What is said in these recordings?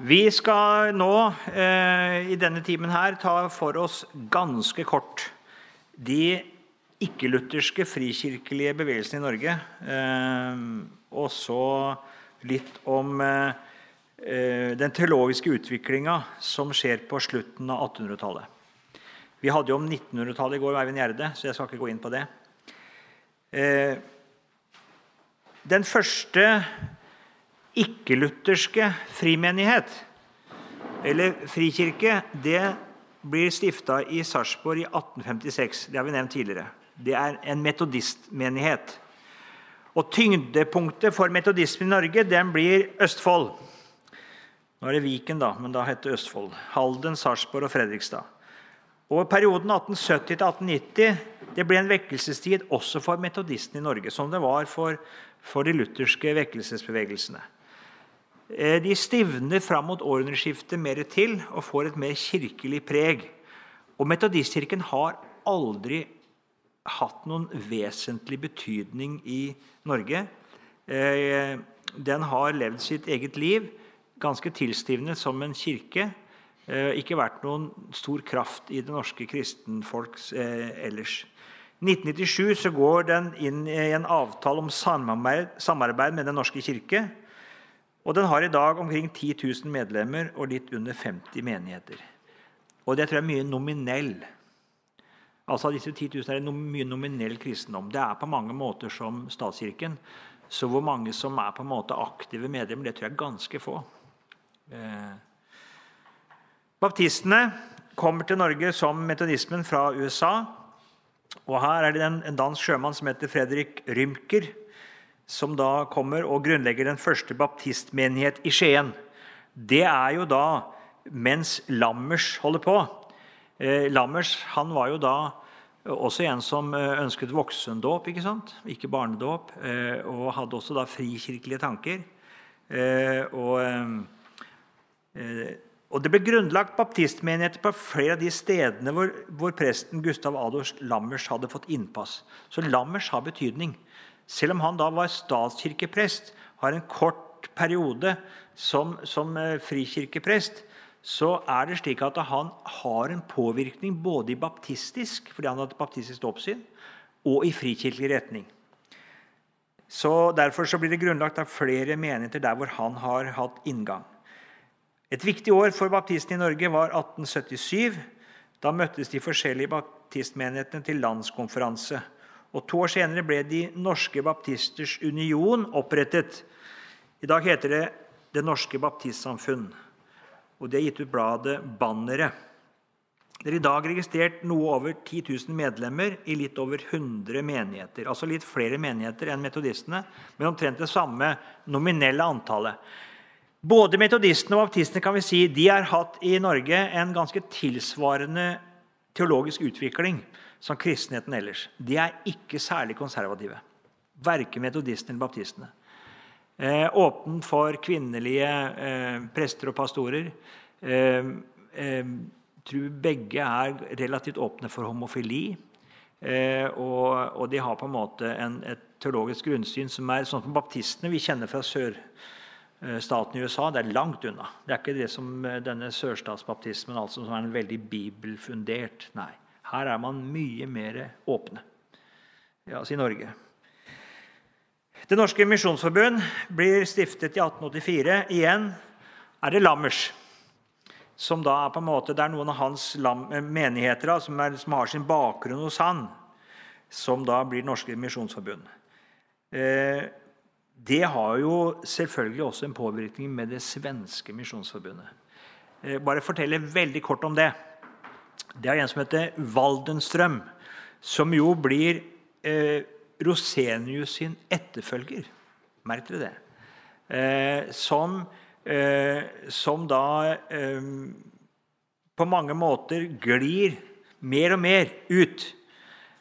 Vi skal nå eh, i denne timen her ta for oss ganske kort de ikke-lutherske frikirkelige bevegelsene i Norge. Eh, og så litt om eh, den teologiske utviklinga som skjer på slutten av 1800-tallet. Vi hadde jo om 1900-tallet i går, Eivind Gjerde, så jeg skal ikke gå inn på det. Eh, den første ikke-lutherske frimenighet, eller frikirke, det blir stifta i Sarpsborg i 1856. Det har vi nevnt tidligere. Det er en metodistmenighet. Og Tyngdepunktet for metodismen i Norge den blir Østfold. Nå er det Viken, da, men da heter det Østfold. Halden, Sarpsborg og Fredrikstad. Og Perioden 1870 1890 det ble en vekkelsestid også for metodistene i Norge, som det var for, for de lutherske vekkelsesbevegelsene. Eh, de stivner fram mot århundreskiftet mer til og får et mer kirkelig preg. Og Metodistkirken har aldri hatt noen vesentlig betydning i Norge. Eh, den har levd sitt eget liv ganske tilstivnet som en kirke. Eh, ikke vært noen stor kraft i det norske kristenfolks ellers. I 1997 så går den inn i en avtale om samarbeid med Den norske kirke. Og Den har i dag omkring 10 000 medlemmer og litt under 50 menigheter. Og det tror jeg er mye nominell. Altså av disse 10 000 er det mye nominell kristendom. Det er på mange måter som statskirken. Så hvor mange som er på en måte aktive medlemmer, det tror jeg er ganske få. Eh, Baptistene kommer til Norge som metodismen fra USA. Og Her er det en, dansk sjømann som heter Fredrik Rymker, som da kommer og grunnlegger den første baptistmenighet i Skien. Det er jo da mens Lammers holder på. Eh, Lammers han var jo da også en som eh, ønsket voksendåp, ikke sant? ikke barnedåp. Eh, og hadde også da frikirkelige tanker. Og og Det ble grunnlagt baptistmenigheter på flere av de stedene hvor, hvor presten Gustav Adolf Lammers hadde fått innpass. Så Lammers har betydning. Selv om han da var statskirkeprest, har en kort periode som, som eh, frikirkeprest, så er det slik at han har en påvirkning både i baptistisk, fordi han hadde baptistisk oppsyn, og i frikirkelig retning. Så Derfor så blir det grunnlagt av flere menigheter der hvor han har hatt inngang. Et viktig år for baptistene i Norge var 1877. Da møttes de forskjellige baptistmenighetene til landskonferanse. Og To år senere ble De norske baptisters union opprettet. I dag heter det Det norske baptistsamfunn. Og de har gitt ut bladet Banneret. Det er i dag registrert noe over 10 000 medlemmer i litt over 100 menigheter. Altså litt flere menigheter enn metodistene, men omtrent det samme nominelle antallet. Både metodistene og baptistene kan vi si, de har hatt i Norge en ganske tilsvarende teologisk utvikling som kristenheten ellers. De er ikke særlig konservative. Verken metodistene eller baptistene. Eh, åpen for kvinnelige eh, prester og pastorer. Eh, eh, tror begge er relativt åpne for homofili. Eh, og, og, de har på en måte en, et teologisk grunnsyn som er sånn som baptistene vi kjenner fra sørstaten Eh, i USA. Det er langt unna. Det er ikke det som eh, denne sørstatsbaptismen altså, som er en veldig bibelfundert. Nei. Her er man mye mer åpne. Ja, si i Norge. Det Norske Misjonsforbund blir stiftet i 1884. Igjen er det Lammers. Som da er på en måte, Det er noen av hans eh, menigheter som, er, som, har sin bakgrunn hos han, som da blir Norske Misjonsforbund. Eh, det har jo selvfølgelig også en påvirkning med det svenske misjonsforbundet. Eh, bare fortelle veldig kort om det. Det er en som heter Waldenstrøm, som jo blir eh, Rosenius sin etterfølger. Merk dere det. Eh, som, eh, som, da eh, på mange måter glir mer og mer ut.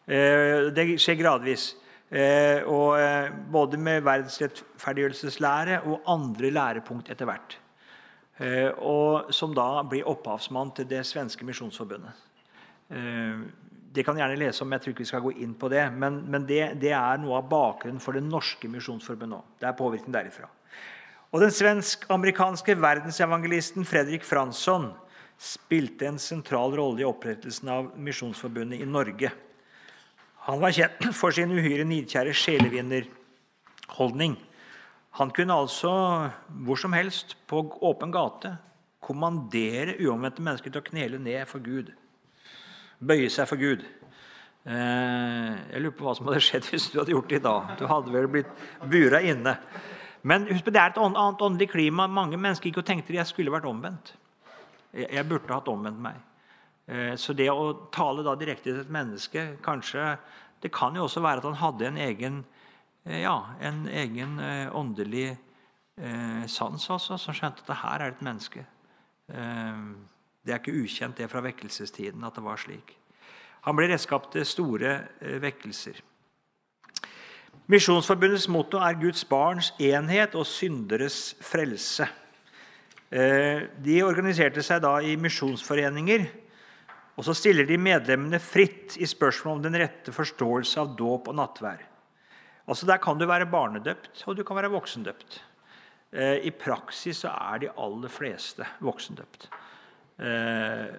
Eh, det skjer gradvis. Eh, og både med verdensrettferdiggjørelseslære og andre lærepunkt etter hvert. Eh, og som da blir opphavsmann til det svenske misjonsforbundet. Det kan gjerne lese om, jeg tror ikke vi skal gå inn på det. Men, men det, det, er noe av bakgrunnen for det norske misjonsforbundet òg. Det er påvirkning derifra. Og den svensk-amerikanske verdensevangelisten Fredrik Fransson spilte en sentral rolle i opprettelsen av Misjonsforbundet i Norge. Han var kjent for sin uhyre nidkjære sjelevinnerholdning. Han kunne altså hvor som helst på åpen gate kommandere uomvendte mennesker til å knele ned for Gud. Bøye seg for Gud. Eh, jeg lurer på hva som hadde skjedd hvis du hadde gjort det i dag. Du hadde vel blitt bura inne. Men husk på, det er et annet åndelig klima. Mange mennesker gikk og tenkte at jeg skulle vært omvendt. Jeg burde hatt omvendt meg. Eh, så det å tale da direkte til et menneske kanskje, Det kan jo også være at han hadde en egen, ja, en egen eh, åndelig eh, sans, altså, som skjønte at det her er et menneske. Eh, det er ikke ukjent det fra vekkelsestiden at det var slik. Han ble redskap til store eh, vekkelser. Misjonsforbundets motto er Guds barns enhet og synderes frelse. Eh, de organiserte seg da i misjonsforeninger. Og så stiller de medlemmene fritt i spørsmål om den rette forståelse av dåp og nattvær. Altså Der kan du være barnedøpt, og du kan være voksendøpt. Eh, I praksis så er de aller fleste voksendøpt. Eh,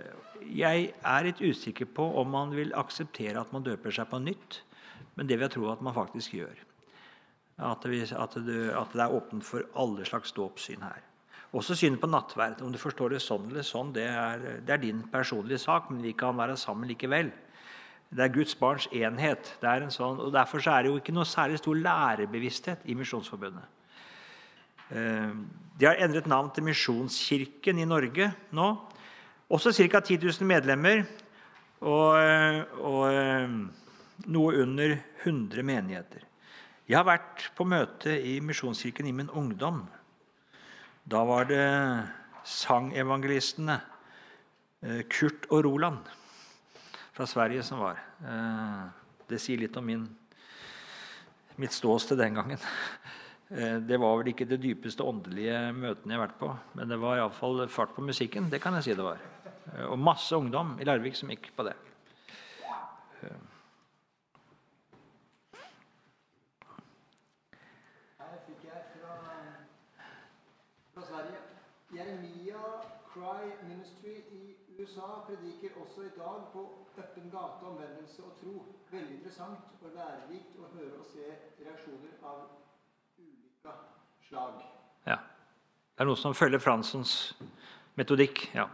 jeg er litt usikker på om man vil akseptere at man døper seg på nytt, men det vil jeg tro at man faktisk gjør. At det, at det, er åpent for alle slags dåpssyn her. Også synet på nattverd. Om du forstår det sånn eller sånn, det er, det er, din personlige sak, men vi kan være sammen likevel. Det er Guds barns enhet. Sånn, og Derfor er det jo ikke noe særlig stor lærebevissthet i Misjonsforbundet. Eh, de har endret navn til Misjonskirken i Norge nå. Også ca. 10 000 medlemmer og, og eh, noe under 100 menigheter. Jeg har vært på møte i Misjonskirken i min ungdom. Da var det sangevangelistene eh, Kurt og Roland fra Sverige som var. Eh, det sier litt om min, mitt ståsted den gangen. Eh, det var vel ikke det dypeste åndelige møtene jeg har vært på, men det var iallfall fart på musikken. Det kan jeg si det var. Og masse ungdom i Larvik som gikk på det. USA prediker også i dag på øppen gate omvendelse og tro. Veldig interessant og lærerikt å høre og se reaksjoner av ulike slag. Ja. Det er noe som følger Fransons metodikk. ja.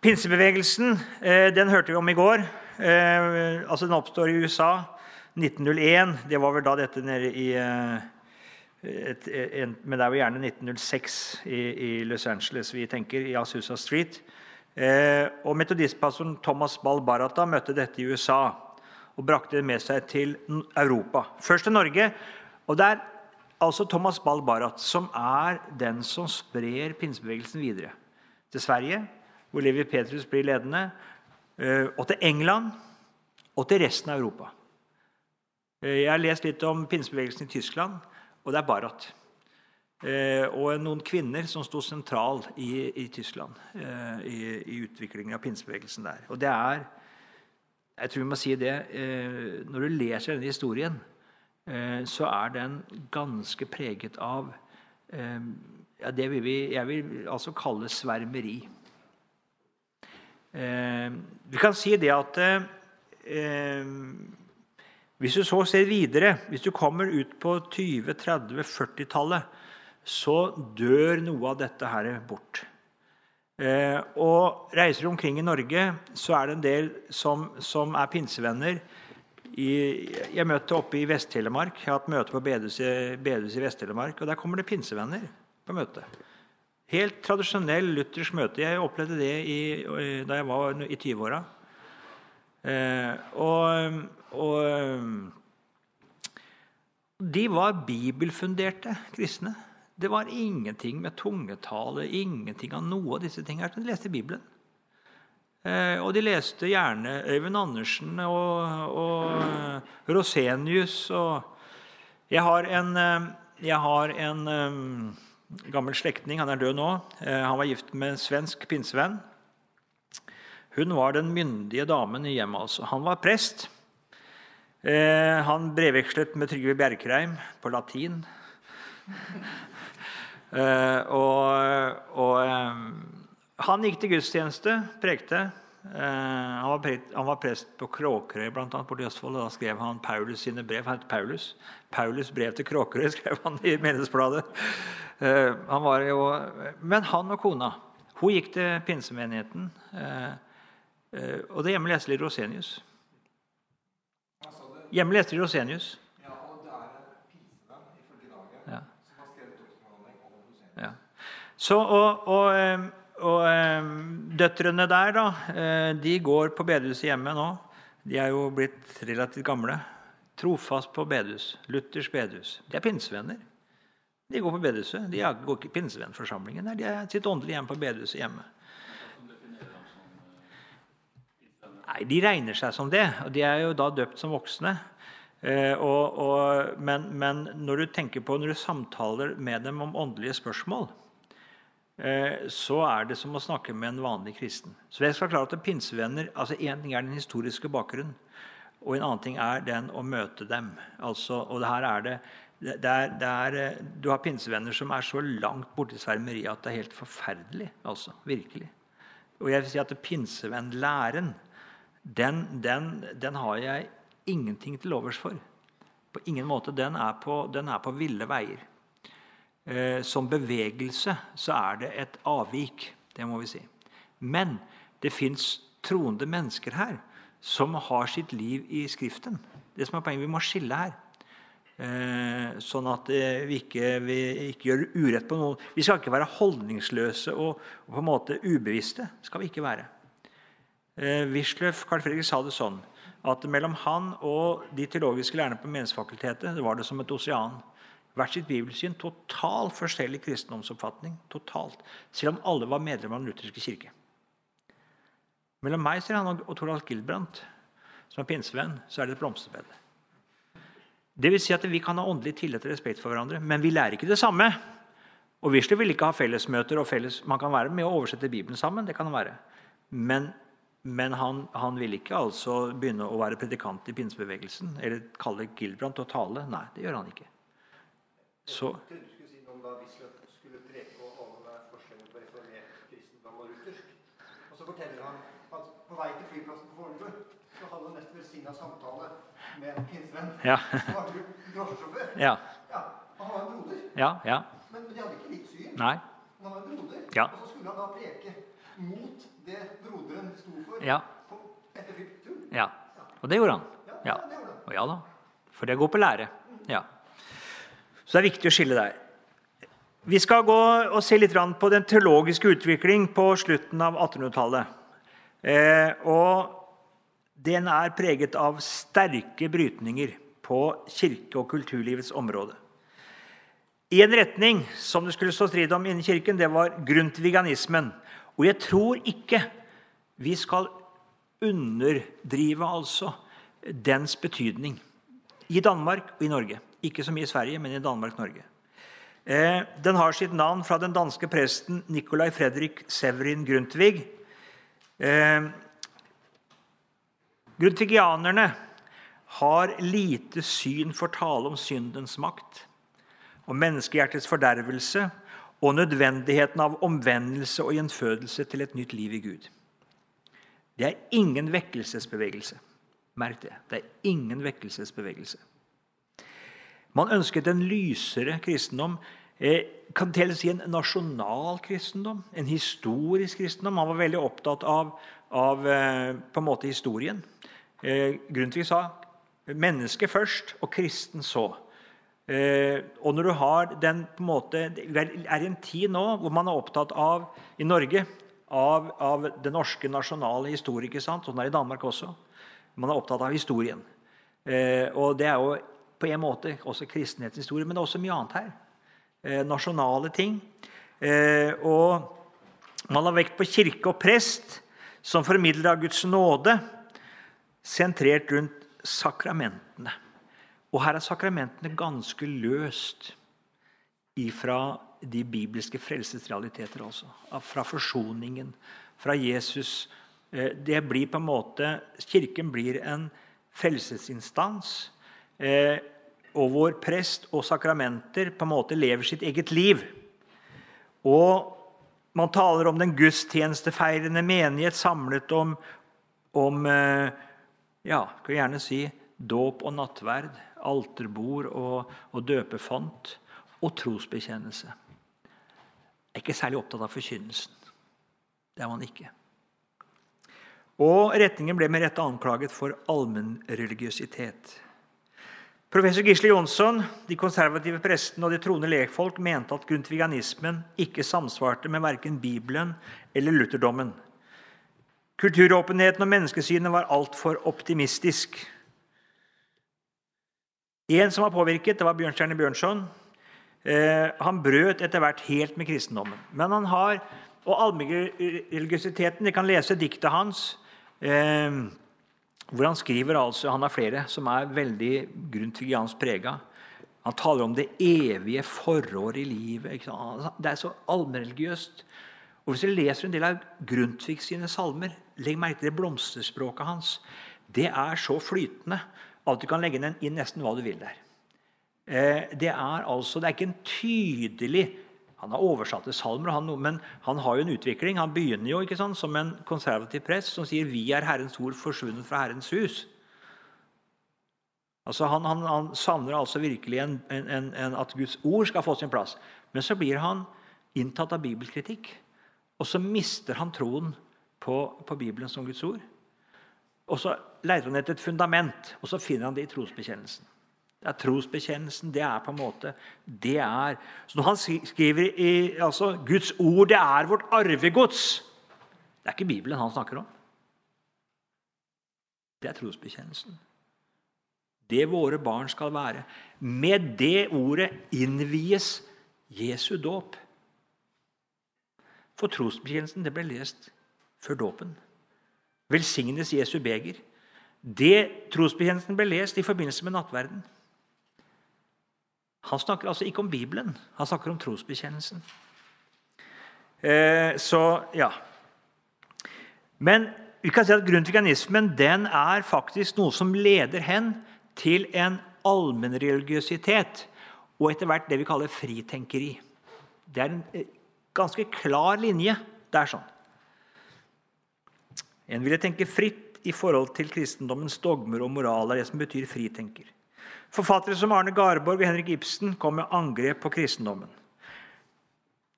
Pinsebevegelsen eh, den hørte vi om i går. Eh, altså Den oppstår i USA 1901. Det var vel da dette nede i eh, et, en, Men det er jo gjerne 1906 i, i, Los Angeles vi tenker, i Asusa Street. Eh, og Metodistpastoren Thomas Ball Barata møtte dette i USA og brakte det med seg til Europa. Først til Norge. og Det er altså Thomas Ball Barat som er den som sprer pinsebevegelsen videre. Til Sverige, hvor Levi Petrus blir ledende, eh, og til England og til resten av Europa. Eh, jeg har lest litt om pinsebevegelsen i Tyskland, og det er Barat. Eh, og noen kvinner som sto sentral i, i Tyskland eh, i, i, utviklingen av pinsebevegelsen der. Og det er Jeg tror vi må si det eh, Når du leser denne historien, eh, så er den ganske preget av eh, ja, det vil vi, jeg vil altså kalle svermeri. Eh, vi kan si det at hvis du så ser videre, hvis du kommer ut på 20-, 30-, 40-tallet så dør noe av dette her bort. Eh, og reiser du omkring i Norge, så er det en del som, som er pinsevenner. I, jeg møtte oppe i Vest-Telemark. Jeg har hatt møte på bedehuset, i Vest-Telemark. Og der kommer det pinsevenner på møte. Helt tradisjonell luthersk møte. Jeg opplevde det i, da jeg var i 20-åra. Eh, og, og de var bibelfunderte kristne. Det var ingenting med tungetale, ingenting av noe av disse tingene. De leste Bibelen. Eh, og de leste gjerne Øyvind Andersen og, og eh, Rosenius. Og jeg har en, eh, jeg har en gammel slektning, han er død nå. Han var gift med en svensk pinsevenn. Hun var den myndige damen i hjemmet. altså. Han var prest. Han brevvekslet med Trygve Bjerkreim på latin. Eh, og, og eh, han gikk til gudstjeneste, prekte. Eh, han, var prest, han, var prest, på Kråkerøy blant annet, borte i Østfold. og Da skrev han Paulus sine brev. Han het Paulus. Paulus' brev til Kråkerøy skrev han i Menighetsbladet. Eh, men han og kona hun gikk til pinsemenigheten. Eh, og det er hjemme i Rosenius. Hjemme er doktoravhandling om Rosenius. Så, og, og, eh, og eh, døtrene der, da, de går på bedehuset hjemme nå. De er jo blitt relativt gamle. Trofast på bedehus. Luthers bedehus. De er pinsevenner. De går på bedehuset. De går ikke i pinsevennforsamlingen. De er sitt åndelige hjem på bedehuset hjemme. Nei, De regner seg som det, og de er jo da døpt som voksne. Eh, og, og, men, men når du tenker på, når du samtaler med dem om åndelige spørsmål, eh, så er det som å snakke med en vanlig kristen. Så jeg skal klare at pinsevenner, altså Én ting er den historiske bakgrunnen, og en annen ting er den å møte dem. Altså, og det her er det, det er, det er, eh, Du har pinsevenner som er så langt borti svermeriet at det er helt forferdelig. altså, Virkelig. Og jeg vil si at pinsevennlæren den, den, den har jeg ingenting til overs for. På ingen måte. Den er på, den er på ville veier. Eh, som bevegelse så er det et avvik. Det må vi si. Men det fins troende mennesker her som har sitt liv i Skriften. Det som er poenget, Vi må skille her. Eh, sånn at eh, vi, ikke, vi ikke gjør urett på noen. Vi skal ikke være holdningsløse og, og på en måte ubevisste. skal vi ikke være. Eh, Wisløff Carl Fredrik sa det sånn at mellom han og de teologiske lærerne på Menighetsfakultetet det var det som et osean. Hvert sitt bibelsyn, totalt forskjellig kristendomsoppfatning. totalt, Selv om alle var medlemmer av Den lutherske kirke. Mellom meg sier han, og Toralf Gilbrandt, som er pinsevenn, så er det et blomsterbed. Det vil si at Vi kan ha åndelig tillit og respekt for hverandre, men vi lærer ikke det samme. Og Wisløff vil ikke ha fellesmøter. og felles, Man kan være med å oversette Bibelen sammen. det kan han være. Men, men han, han vil ikke altså begynne å være predikant i pinsebevegelsen eller kalle Gilbrandt å tale. Nei, det gjør han ikke. Så, forteller han at på vei til flyplassen på Fornebu så hadde han nesten velsigna samtale med en pinsevenn. Ja. som var drosjesjåfør. ja, Ja, han var en broder. ja, ja. Men, men de hadde ikke litt syn. Nei. Men han var en broder. Ja. Og så skulle han da preke mot Ja. etter. Ja. Og det gjorde han. Ja, Ja. det gjorde han. Og ja da. For det går på lære. Ja. Så det er viktig å skille der. Vi skal gå og se litt på den teologiske utvikling på slutten av 1800-tallet. Eh, og den er preget av sterke brytninger på kirke- og kulturlivets område. I en retning som det skulle stå strid om innen kirken, det var grundtviganismen. Og jeg tror ikke vi skal underdrive altså dens betydning. I Danmark og i Norge. Ikke så mye i Sverige, men i Danmark-Norge. Eh, den har sitt navn fra den danske presten Nikolai Fredrik Severin Grundtvig. Eh, Grundtvigianerne har lite syn for tale om syndens makt, om menneskehjertets fordervelse og nødvendigheten av omvendelse og gjenfødelse til et nytt liv i Gud. Det er ingen vekkelsesbevegelse. Merk det. Det er ingen vekkelsesbevegelse. Man ønsket en lysere kristendom. Eh, kan til si en nasjonal kristendom, en historisk kristendom. Man var veldig opptatt av, av eh, på en måte historien. Eh, Grundtvig sa 'menneske først og kristen så'. Eh, og når du har den på en måte, Vi er i en tid nå hvor man er opptatt av i Norge av, av det norske nasjonale historie. Sånn er det i Danmark også. Man er opptatt av historien. Eh, og det er jo på en måte også kristenhetens historie, men det er også mye annet her. Eh, nasjonale ting. Eh, og man har vekt på kirke og prest som formidler av Guds nåde, sentrert rundt sakramentene. Og her er sakramentene ganske løst ifra de bibelske frelsesrealiteter. også. Fra forsoningen, fra Jesus. Eh, Det blir på en måte, Kirken blir en frelsesinstans. Eh, og hvor prest og sakramenter på en måte lever sitt eget liv. Og man taler om den gudstjenestefeirende menighet samlet om, om eh, ja, kan vi gjerne si dåp og nattverd, alterbord og, og døpefont og trosbekjennelse. Er ikke særlig opptatt av forkynnelsen. Det er man ikke. Og retningen ble med rette anklaget for allmennreligiøsitet. Professor Gisle Jonsson, de konservative prestene og de troende lekfolk mente at grundtviganismen ikke samsvarte med verken Bibelen eller lutherdommen. Kulturåpenheten og menneskesynet var altfor optimistisk. En som var påvirket, det var Bjørnstjerne Bjørnson. Eh, han brøt etter hvert helt med kristendommen. Men han har, Og allmennreligiøsiteten Vi kan lese diktet hans Eh, hvor han skriver altså, Han har flere som er veldig grundtvigiansk prega. Han taler om det evige forår i livet. Det er så allmennreligiøst. Og Hvis du leser en del av Grundtvig sine salmer, legg merke til det blomsterspråket hans. Det er så flytende at du kan legge inn nesten hva du vil der. Eh, det er altså, det er ikke en tydelig han har oversatt til salmer, han, men han har jo en utvikling. Han begynner jo ikke sant, som en konservativ prest som sier 'Vi er Herrens ord forsvunnet fra Herrens hus'. Altså Han, han, han savner altså virkelig en, en, en, at Guds ord skal få sin plass. Men så blir han inntatt av bibelkritikk. Og så mister han troen på, på Bibelen som Guds ord. Og så leter han etter et fundament, og så finner han det i trosbekjennelsen. Det er trosbekjennelsen. Det er på en måte det er. Så Når han skriver i altså, Guds ord det er vårt arvegods Det er ikke Bibelen han snakker om. Det er trosbekjennelsen. Det våre barn skal være. Med det ordet innvies Jesu dåp. For trosbekjennelsen det ble lest før dåpen. Velsignes Jesu beger. Det Trosbekjennelsen ble lest i forbindelse med nattverden. Han snakker altså ikke om Bibelen, han snakker om trosbekjennelsen. Eh, så, ja. Men vi kan si at grundtviganismen den er faktisk noe som leder hen til en allmennreligiøsitet og etter hvert det vi kaller fritenkeri. Det er en eh, ganske klar linje. Det er sånn. En ville tenke fritt i forhold til kristendommens dogmer og moral. er det som betyr fritenker. Forfattere som Arne Garborg og Henrik Ibsen kom med angrep på kristendommen.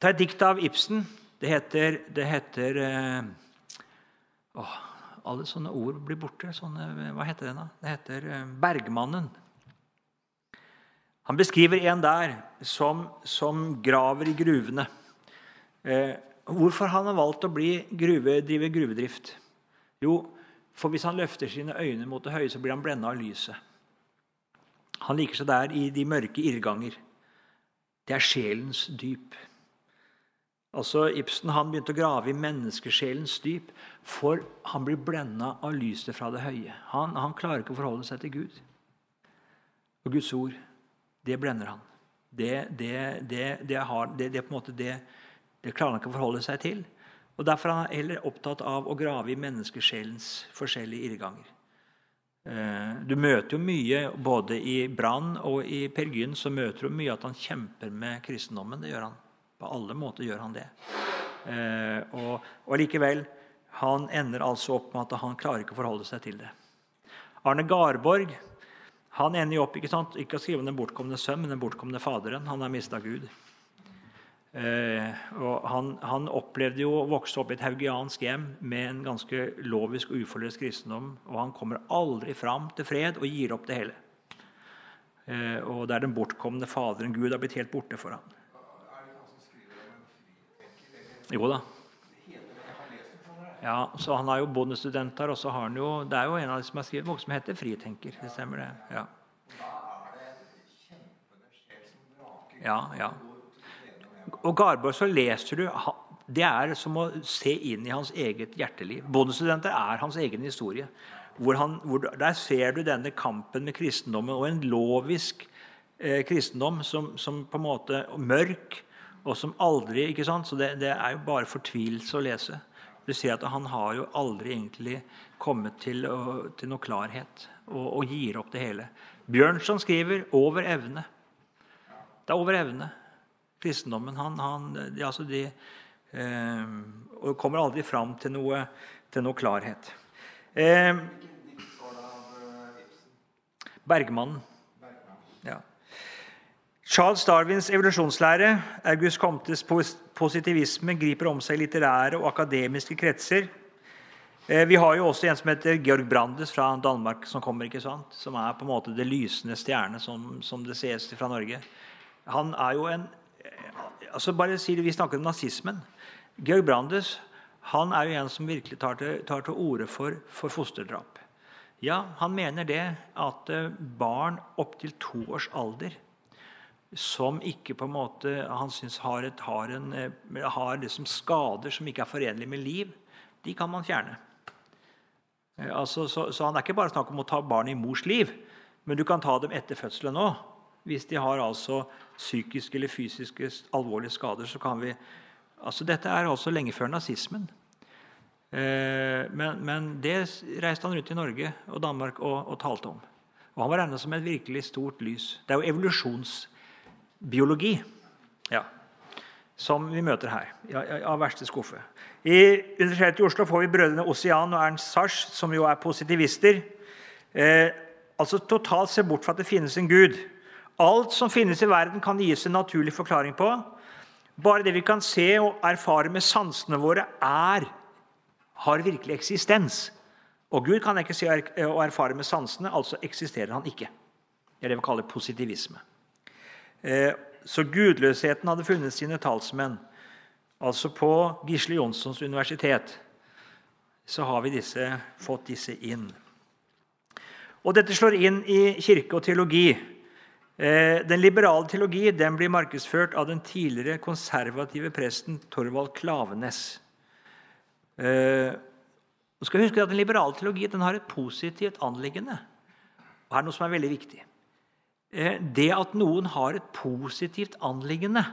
Ta et dikt av Ibsen. Det heter, det heter å, Alle sånne ord blir borte. Sånne, hva heter den, da? Det heter eh, 'Bergmannen'. Han beskriver en der som, som graver i gruvene. Eh, hvorfor han har valgt å gruve, drive gruvedrift? Jo, for hvis han løfter sine øyne mot det høye, så blir han blenda av lyset. Han liker seg der i de mørke irrganger. Det er sjelens dyp. Altså, Ibsen han begynte å grave i menneskesjelens dyp, for han blir blenda av lyset fra det høye. Han, han, klarer ikke å forholde seg til Gud. Og Guds ord, det blender han. Det, det, det, det har, måte klarer han ikke å forholde seg til. Og Derfor er han heller opptatt av å grave i menneskesjelens forskjellige irrganger. Eh, du møter jo mye både i Brann og i Per Gyn så møter du mye at han kjemper med kristendommen. Det gjør han. På alle måter gjør han det. Eh, og, og likevel, han ender altså opp med at han klarer ikke å forholde seg til det. Arne Garborg han ender jo opp ikke, sant? ikke å skrive om den bortkomne sønn, men den bortkomne faderen. Han har mista Gud. Eh, han, han, opplevde jo å vokse opp i et haugiansk hjem med en ganske lovisk og uforløst kristendom. Og han kommer aldri fram til fred og gir opp det hele. Eh, og det er den bortkomne Faderen. Gud har blitt helt borte for ham. Jo da. Ja, så Han har jo bondestudent her, og så har han jo, det er jo en av de som har skrevet noe som heter 'Fritenker'. Det stemmer, det. Ja, ja. ja og Garborg så leser du Det er som å se inn i hans eget hjerteliv. Bondestudenter er hans egen historie. Hvor han, hvor, der ser du denne kampen med kristendommen og en lovisk eh, kristendom som, som, på en måte mørk, og som aldri ikke sant? Så det, det er jo bare fortvilelse å lese. Du ser at Han har jo aldri egentlig kommet til, å, til noe klarhet og, og, gir opp det hele. Bjørnson skriver 'over evne'. Det er over evne. Kristendommen han, han, de, altså de, eh, kommer aldri fram til noe, til noe klarhet. Eh? Bergmannen. Ja. Charles Darwins evolusjonslære, August Comtes positivisme, griper om seg litterære og akademiske kretser. Eh, Vi har jo også en som heter Georg Brandes fra Danmark, som kommer, ikke sant? som er på en måte det lysende stjerne som, som det ses fra Norge. Han er jo en altså bare si det, Vi snakker om nazismen. Georg Brandes han er jo en som virkelig tar til, tar til orde for, for fosterdrap. Ja, Han mener det at eh, barn opptil to års alder som ikke på en måte han syns har, et, har, en, eh, har liksom skader som ikke er forenlig med liv, de kan man fjerne. Eh, Altså, så, så han er ikke bare snakk om å ta barn i mors liv, men du kan ta dem etter fødselen òg. Hvis de har altså psykiske eller fysiske alvorlige skader, så kan vi altså Dette er altså lenge før nazismen. Eh, men, men det reiste han rundt i Norge og Danmark og, og talte om. Og han var regnet som et virkelig stort lys. Det er jo evolusjonsbiologi ja, som vi møter her, ja, av verste skuffe. I Universitetet i Oslo får vi brødrene Ossian og Ernst Sars, som jo er positivister. Eh, altså totalt se bort fra at det finnes en gud. Alt som finnes i verden, kan gis en naturlig forklaring på. Bare det vi kan se og erfare med sansene våre, er, har virkelig eksistens. Og Gud kan ikke se og erfare med sansene, altså eksisterer han ikke. Det er det vi kaller positivisme. Eh, Så gudløsheten hadde funnet sine talsmenn. Altså på Gisle Jonssons universitet så har vi disse, fått disse inn. Og Dette slår inn i kirke og teologi. Eh, Den liberale teologi den blir markedsført av den tidligere konservative presten Torvald Klavenes. Eh, Nå skal huske at Den liberale teologi den har et positivt anliggende. Og her er noe som er veldig viktig. Eh, Det at noen har et positivt anliggende,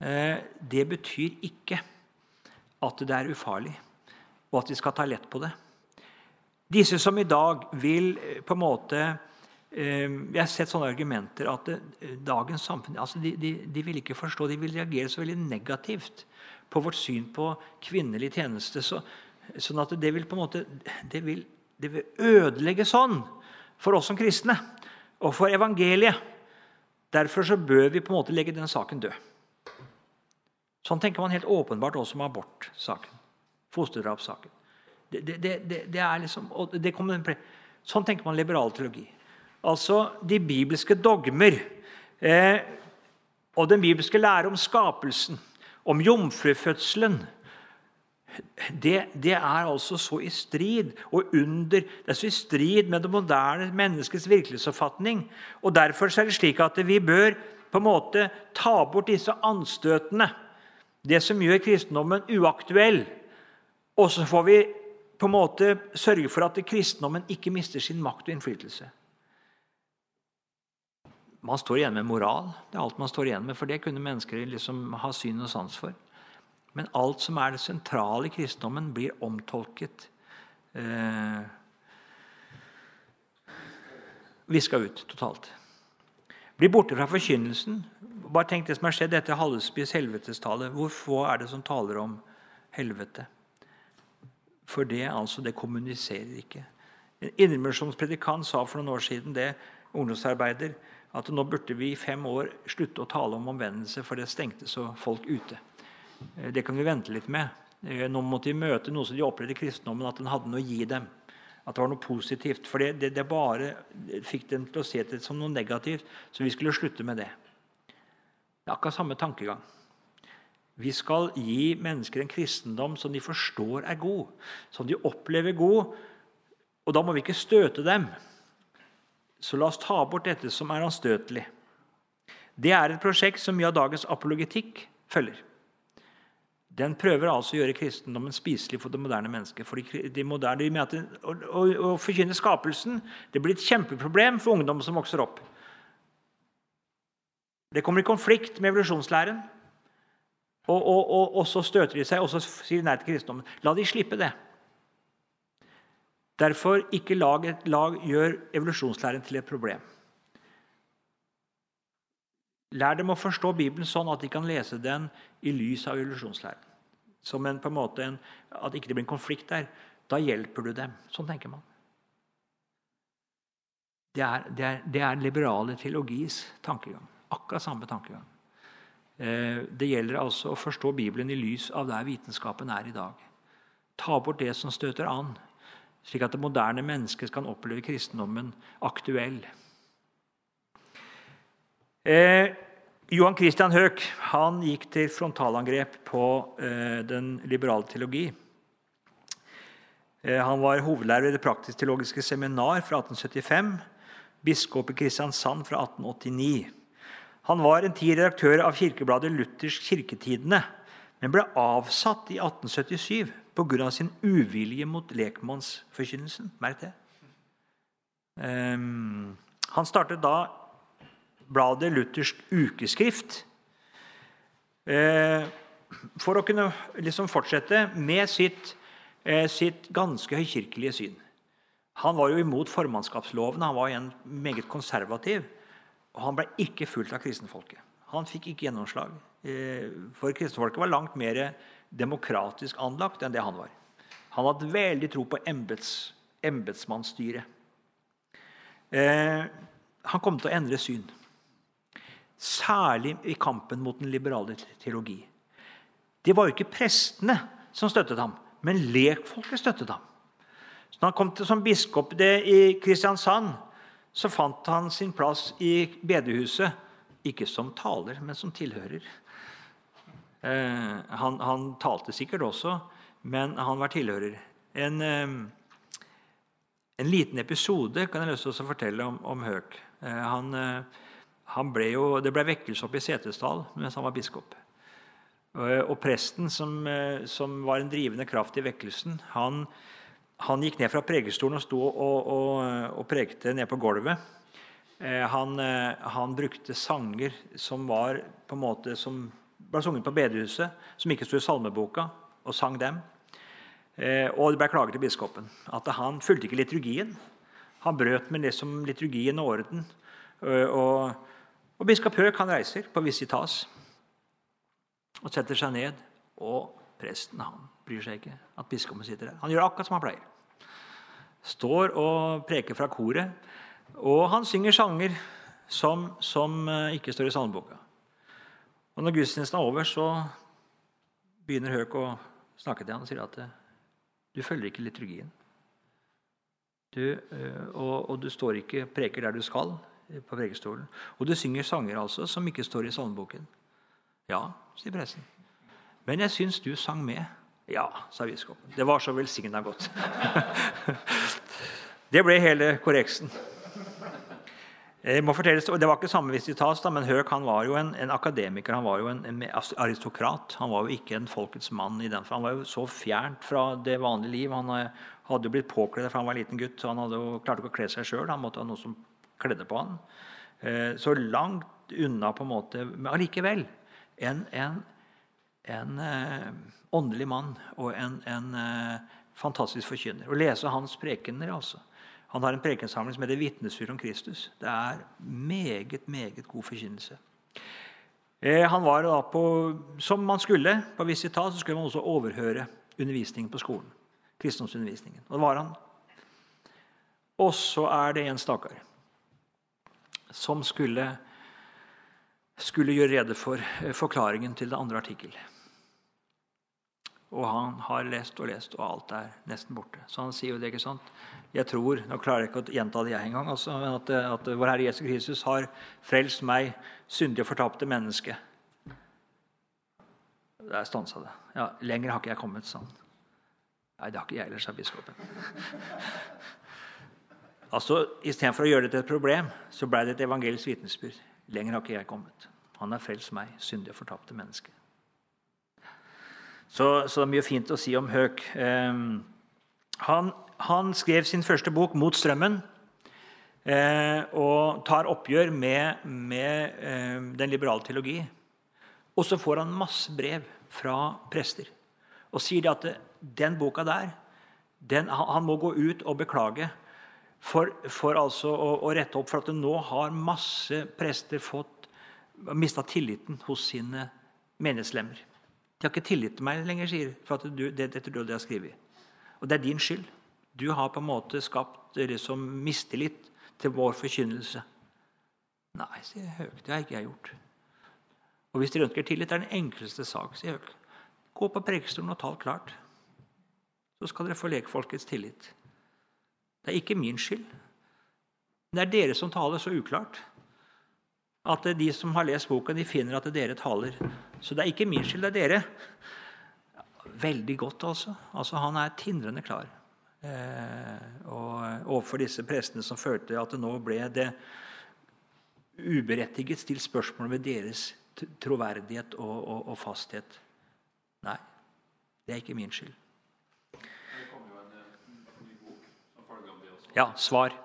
eh, det betyr ikke at det er ufarlig, og at vi skal ta lett på det. Disse som i dag vil eh, på en måte eh, Jeg har sett sånne argumenter at eh, dagens samfunn altså de, de, de vil ikke forstå, de vil reagere så veldig negativt på vårt syn på kvinnelig tjeneste. Så, sånn at det vil på en måte det vil, det vil ødelegge sånn for oss som kristne og for evangeliet. Derfor så bør vi på en måte legge den saken død. Sånn tenker man helt åpenbart også om abortsaken. Fosterdrapssaken. Det, det, det, det, er liksom, det kommer, sånn tenker man liberal teologi. Altså de bibelske dogmer eh, og den bibelske lære om skapelsen, om jomfrufødselen det, det er altså så i strid og under Det er så i strid med det moderne menneskets virkelighetsoppfatning. Og Derfor er det slik at vi bør på en måte ta bort disse anstøtene. Det som gjør kristendommen uaktuell. Og så får vi på en måte sørge for at kristendommen ikke mister sin makt og innflytelse. Man står igjen med moral. Det er alt man står igjen med, for det kunne mennesker liksom ha syn og sans for. Men alt som er det sentrale i kristendommen, blir omtolket. Eh, Viska ut totalt. Blir borte fra forkynnelsen. Bare tenk det som har skjedd etter Hallesbys helvetestale. Hvor få er det som taler om helvete? For det altså, det kommuniserer ikke. En indremisjonspredikant sa for noen år siden det, ungdomsarbeider, at nå burde vi i fem år slutte å tale om omvendelse, for det stengte så folk ute. Eh, Det kan vi vente litt med. Eh, Nå måtte de møte noe som de opplevde i kristendommen, at den hadde noe å gi dem. At det var noe positivt. For det, det, det bare fikk dem til å se det som noe negativt. Så vi skulle slutte med det. Det er akkurat samme tankegang. Vi skal gi mennesker en kristendom som de forstår er god, som de opplever god. Og da må vi ikke støte dem. Så la oss ta bort dette som er anstøtelig. Det er et prosjekt som mye av dagens apologetikk følger. Den prøver altså å gjøre kristendommen spiselig for det moderne mennesket. For de, de moderne, de å, å, å forkynne skapelsen det blir et kjempeproblem for ungdom som vokser opp. Det kommer i konflikt med evolusjonslæren. Og, og, og, og så støter de seg og så sier de nei til kristendommen. La de slippe det. Derfor ikke lag, lag, gjør evolusjonslæren til et problem. Lær dem å forstå Bibelen sånn at de kan lese den i lys av evolusjonslæren. Som en, på en måte en, At ikke det blir en konflikt der. Da hjelper du dem. Sånn tenker man. Det er, det er, det er liberale teologis tankegang. Akkurat samme tankegang. Eh, det gjelder altså å forstå Bibelen i lys av der vitenskapen er i dag. Ta bort det som støter an, slik at det moderne mennesket kan oppleve kristendommen aktuell. Eh, Johan Christian Høek han gikk til frontalangrep på eh, den liberale teologi. Eh, han var hovedlærer ved Det praktisk-teologiske seminar fra 1875, biskop i Kristiansand fra 1889. Han var en tid redaktør av kirkebladet Luthersk Kirketidene, men ble avsatt i 1877 pga. sin uvilje mot lekmannsforkynnelsen. Merk det. Um, han startet da bladet Luthersk ukeskrift uh, for å kunne liksom fortsette med sitt, uh, sitt ganske høykirkelige syn. Han var jo imot formannskapsloven, han var igjen meget konservativ. Og han ble ikke fulgt av kristenfolket. Han fikk ikke gjennomslag. Eh, for kristenfolket var langt mer demokratisk anlagt enn det han var. Han hadde veldig tro på embets, embetsmannsstyret. Eh, han kom til å endre syn. Særlig i kampen mot den liberale teologi. Det var jo ikke prestene som støttet ham, men lekfolket støttet ham. Så når han kom til som biskop i Kristiansand, så fant han sin plass i bedehuset. Ikke som taler, men som tilhører. Eh, han, han, talte sikkert også, men han var tilhører. En, eh, en liten episode kan jeg lyst til å fortelle om, om Høek. Eh, han, eh, han ble jo, det ble vekkelse oppe i Setesdal mens han var biskop. Eh, og presten, som, eh, som, var en drivende kraft i vekkelsen, han, han gikk ned fra pregestolen og sto og, og, og prekte ned på gulvet. Eh, han, eh, han, brukte sanger som var på en måte som ble sunget på bedehuset, som ikke sto i salmeboka, og sang dem. Eh, og det ble klaget til biskopen at han fulgte ikke liturgien. Han brøt med det som liturgien og orden. Og, og biskop Høek han reiser på visitas og setter seg ned. Og presten han bryr seg ikke at biskopen sitter der. Han gjør akkurat som han pleier står og preker fra koret. Og han synger sanger som, som eh, ikke står i salmeboka. Og når gudstjenesten er over, så begynner Høk å snakke til han og sier at eh, du følger ikke liturgien. Du, eh, og, og, du står ikke preker der du skal, på prekestolen. Og du synger sanger altså som ikke står i salmeboken. Ja, sier presten. Men jeg syns du sang med. Ja, sa biskopen. Det var så velsigna godt. det ble hele korreksen. Fortelles, det var ikke samme visitas, men Høek han var jo en, en, akademiker. Han var jo en, en, aristokrat. Han var jo ikke en folkets mann. i den, for Han var jo så fjernt fra det vanlige liv. Han eh, hadde jo blitt påkledd fra han var en liten gutt. så Han hadde jo klarte ikke å kle seg sjøl. Han måtte ha noe som kledde på han. Eh, så langt unna, på en måte, men allikevel en, en, eh, åndelig mann og en, eh, fantastisk forkynner. Å lese hans prekener altså. Han har en prekensamling som heter 'Vitnesbyrd om Kristus'. Det er meget, meget god forkynnelse. Eh, han var da på, Som man skulle på visitat, så skulle man også overhøre undervisningen på skolen. kristendomsundervisningen. Og det var han. Og så er det en stakkar som skulle, skulle gjøre rede for eh, forklaringen til det andre artikkel. Og han har lest og lest, og alt er nesten borte. Så han sier jo det, ikke sant? Jeg tror, Nå klarer jeg ikke å gjenta det jeg engang, altså, at, at vår Herre Jesus Kristus har frelst meg, syndige og fortapte menneske. Der stansa det. Ja, lenger har ikke jeg kommet, sånn. Nei, det har ikke jeg heller, sa biskopen. altså, Istedenfor å gjøre det til et problem, så ble det et evangelisk vitnesbyrd. Lenger har ikke jeg kommet. Han har frelst meg, syndige og fortapte menneske. Så, så, det er mye fint å si om Høek. Eh, han, han, skrev sin første bok 'Mot strømmen' eh, og tar oppgjør med, med eh, den liberale teologi. Og så får han masse brev fra prester og sier at den boka der Den, han må gå ut og beklage for, for altså å, å rette opp for at nå har masse prester fått mista tilliten hos sine menighetslemmer. De har ikke tillit til meg lenger, sier for at du, det, dette du har skrevet. Og det er din skyld. Du har på en måte skapt liksom, mistillit til vår forkynnelse. Nei, sier Høg, det har ikke jeg gjort. Og hvis dere ønsker tillit, det er den enkleste sak, sier Høg. Gå på prekestolen og tal klart. Så skal dere få lekfolkets tillit. Det er ikke min skyld. Det er dere som taler så uklart at de som har lest boken, de finner at dere taler. Så det er ikke min skyld, det er dere. Veldig godt, altså. altså han er tindrende klar. Eh, og overfor disse prestene som følte at det nå ble det uberettiget stilt spørsmål ved deres troverdighet og, og, og fasthet. Nei, det er ikke min skyld. Det kommer jo en, en ny bok som følge av det også. Ja, svar.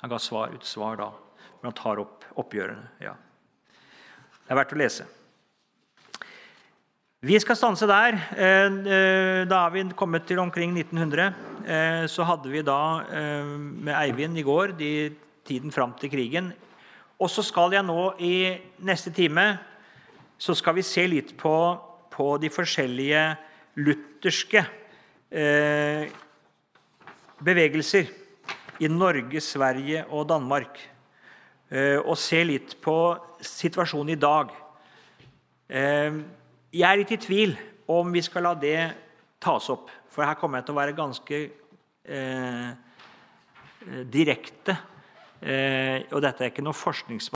Han ga svar, ut svar da. Hvor han tar opp oppgjørene. Ja. Det er verdt å lese. Vi skal stanse der. Eh, eh, Da er vi kommet til omkring 1900. Eh, Så hadde vi da med Eivind i går de, tiden fram til krigen. Og så skal jeg nå i neste time så skal vi se litt på, på de forskjellige lutherske eh, bevegelser i Norge, Sverige og Danmark. Eh, og se litt på situasjonen i dag. Eh, jeg er litt i tvil om vi skal la det tas opp, for her kommer jeg til å være ganske eh, direkte. Og dette er ikke noe forskningsbasert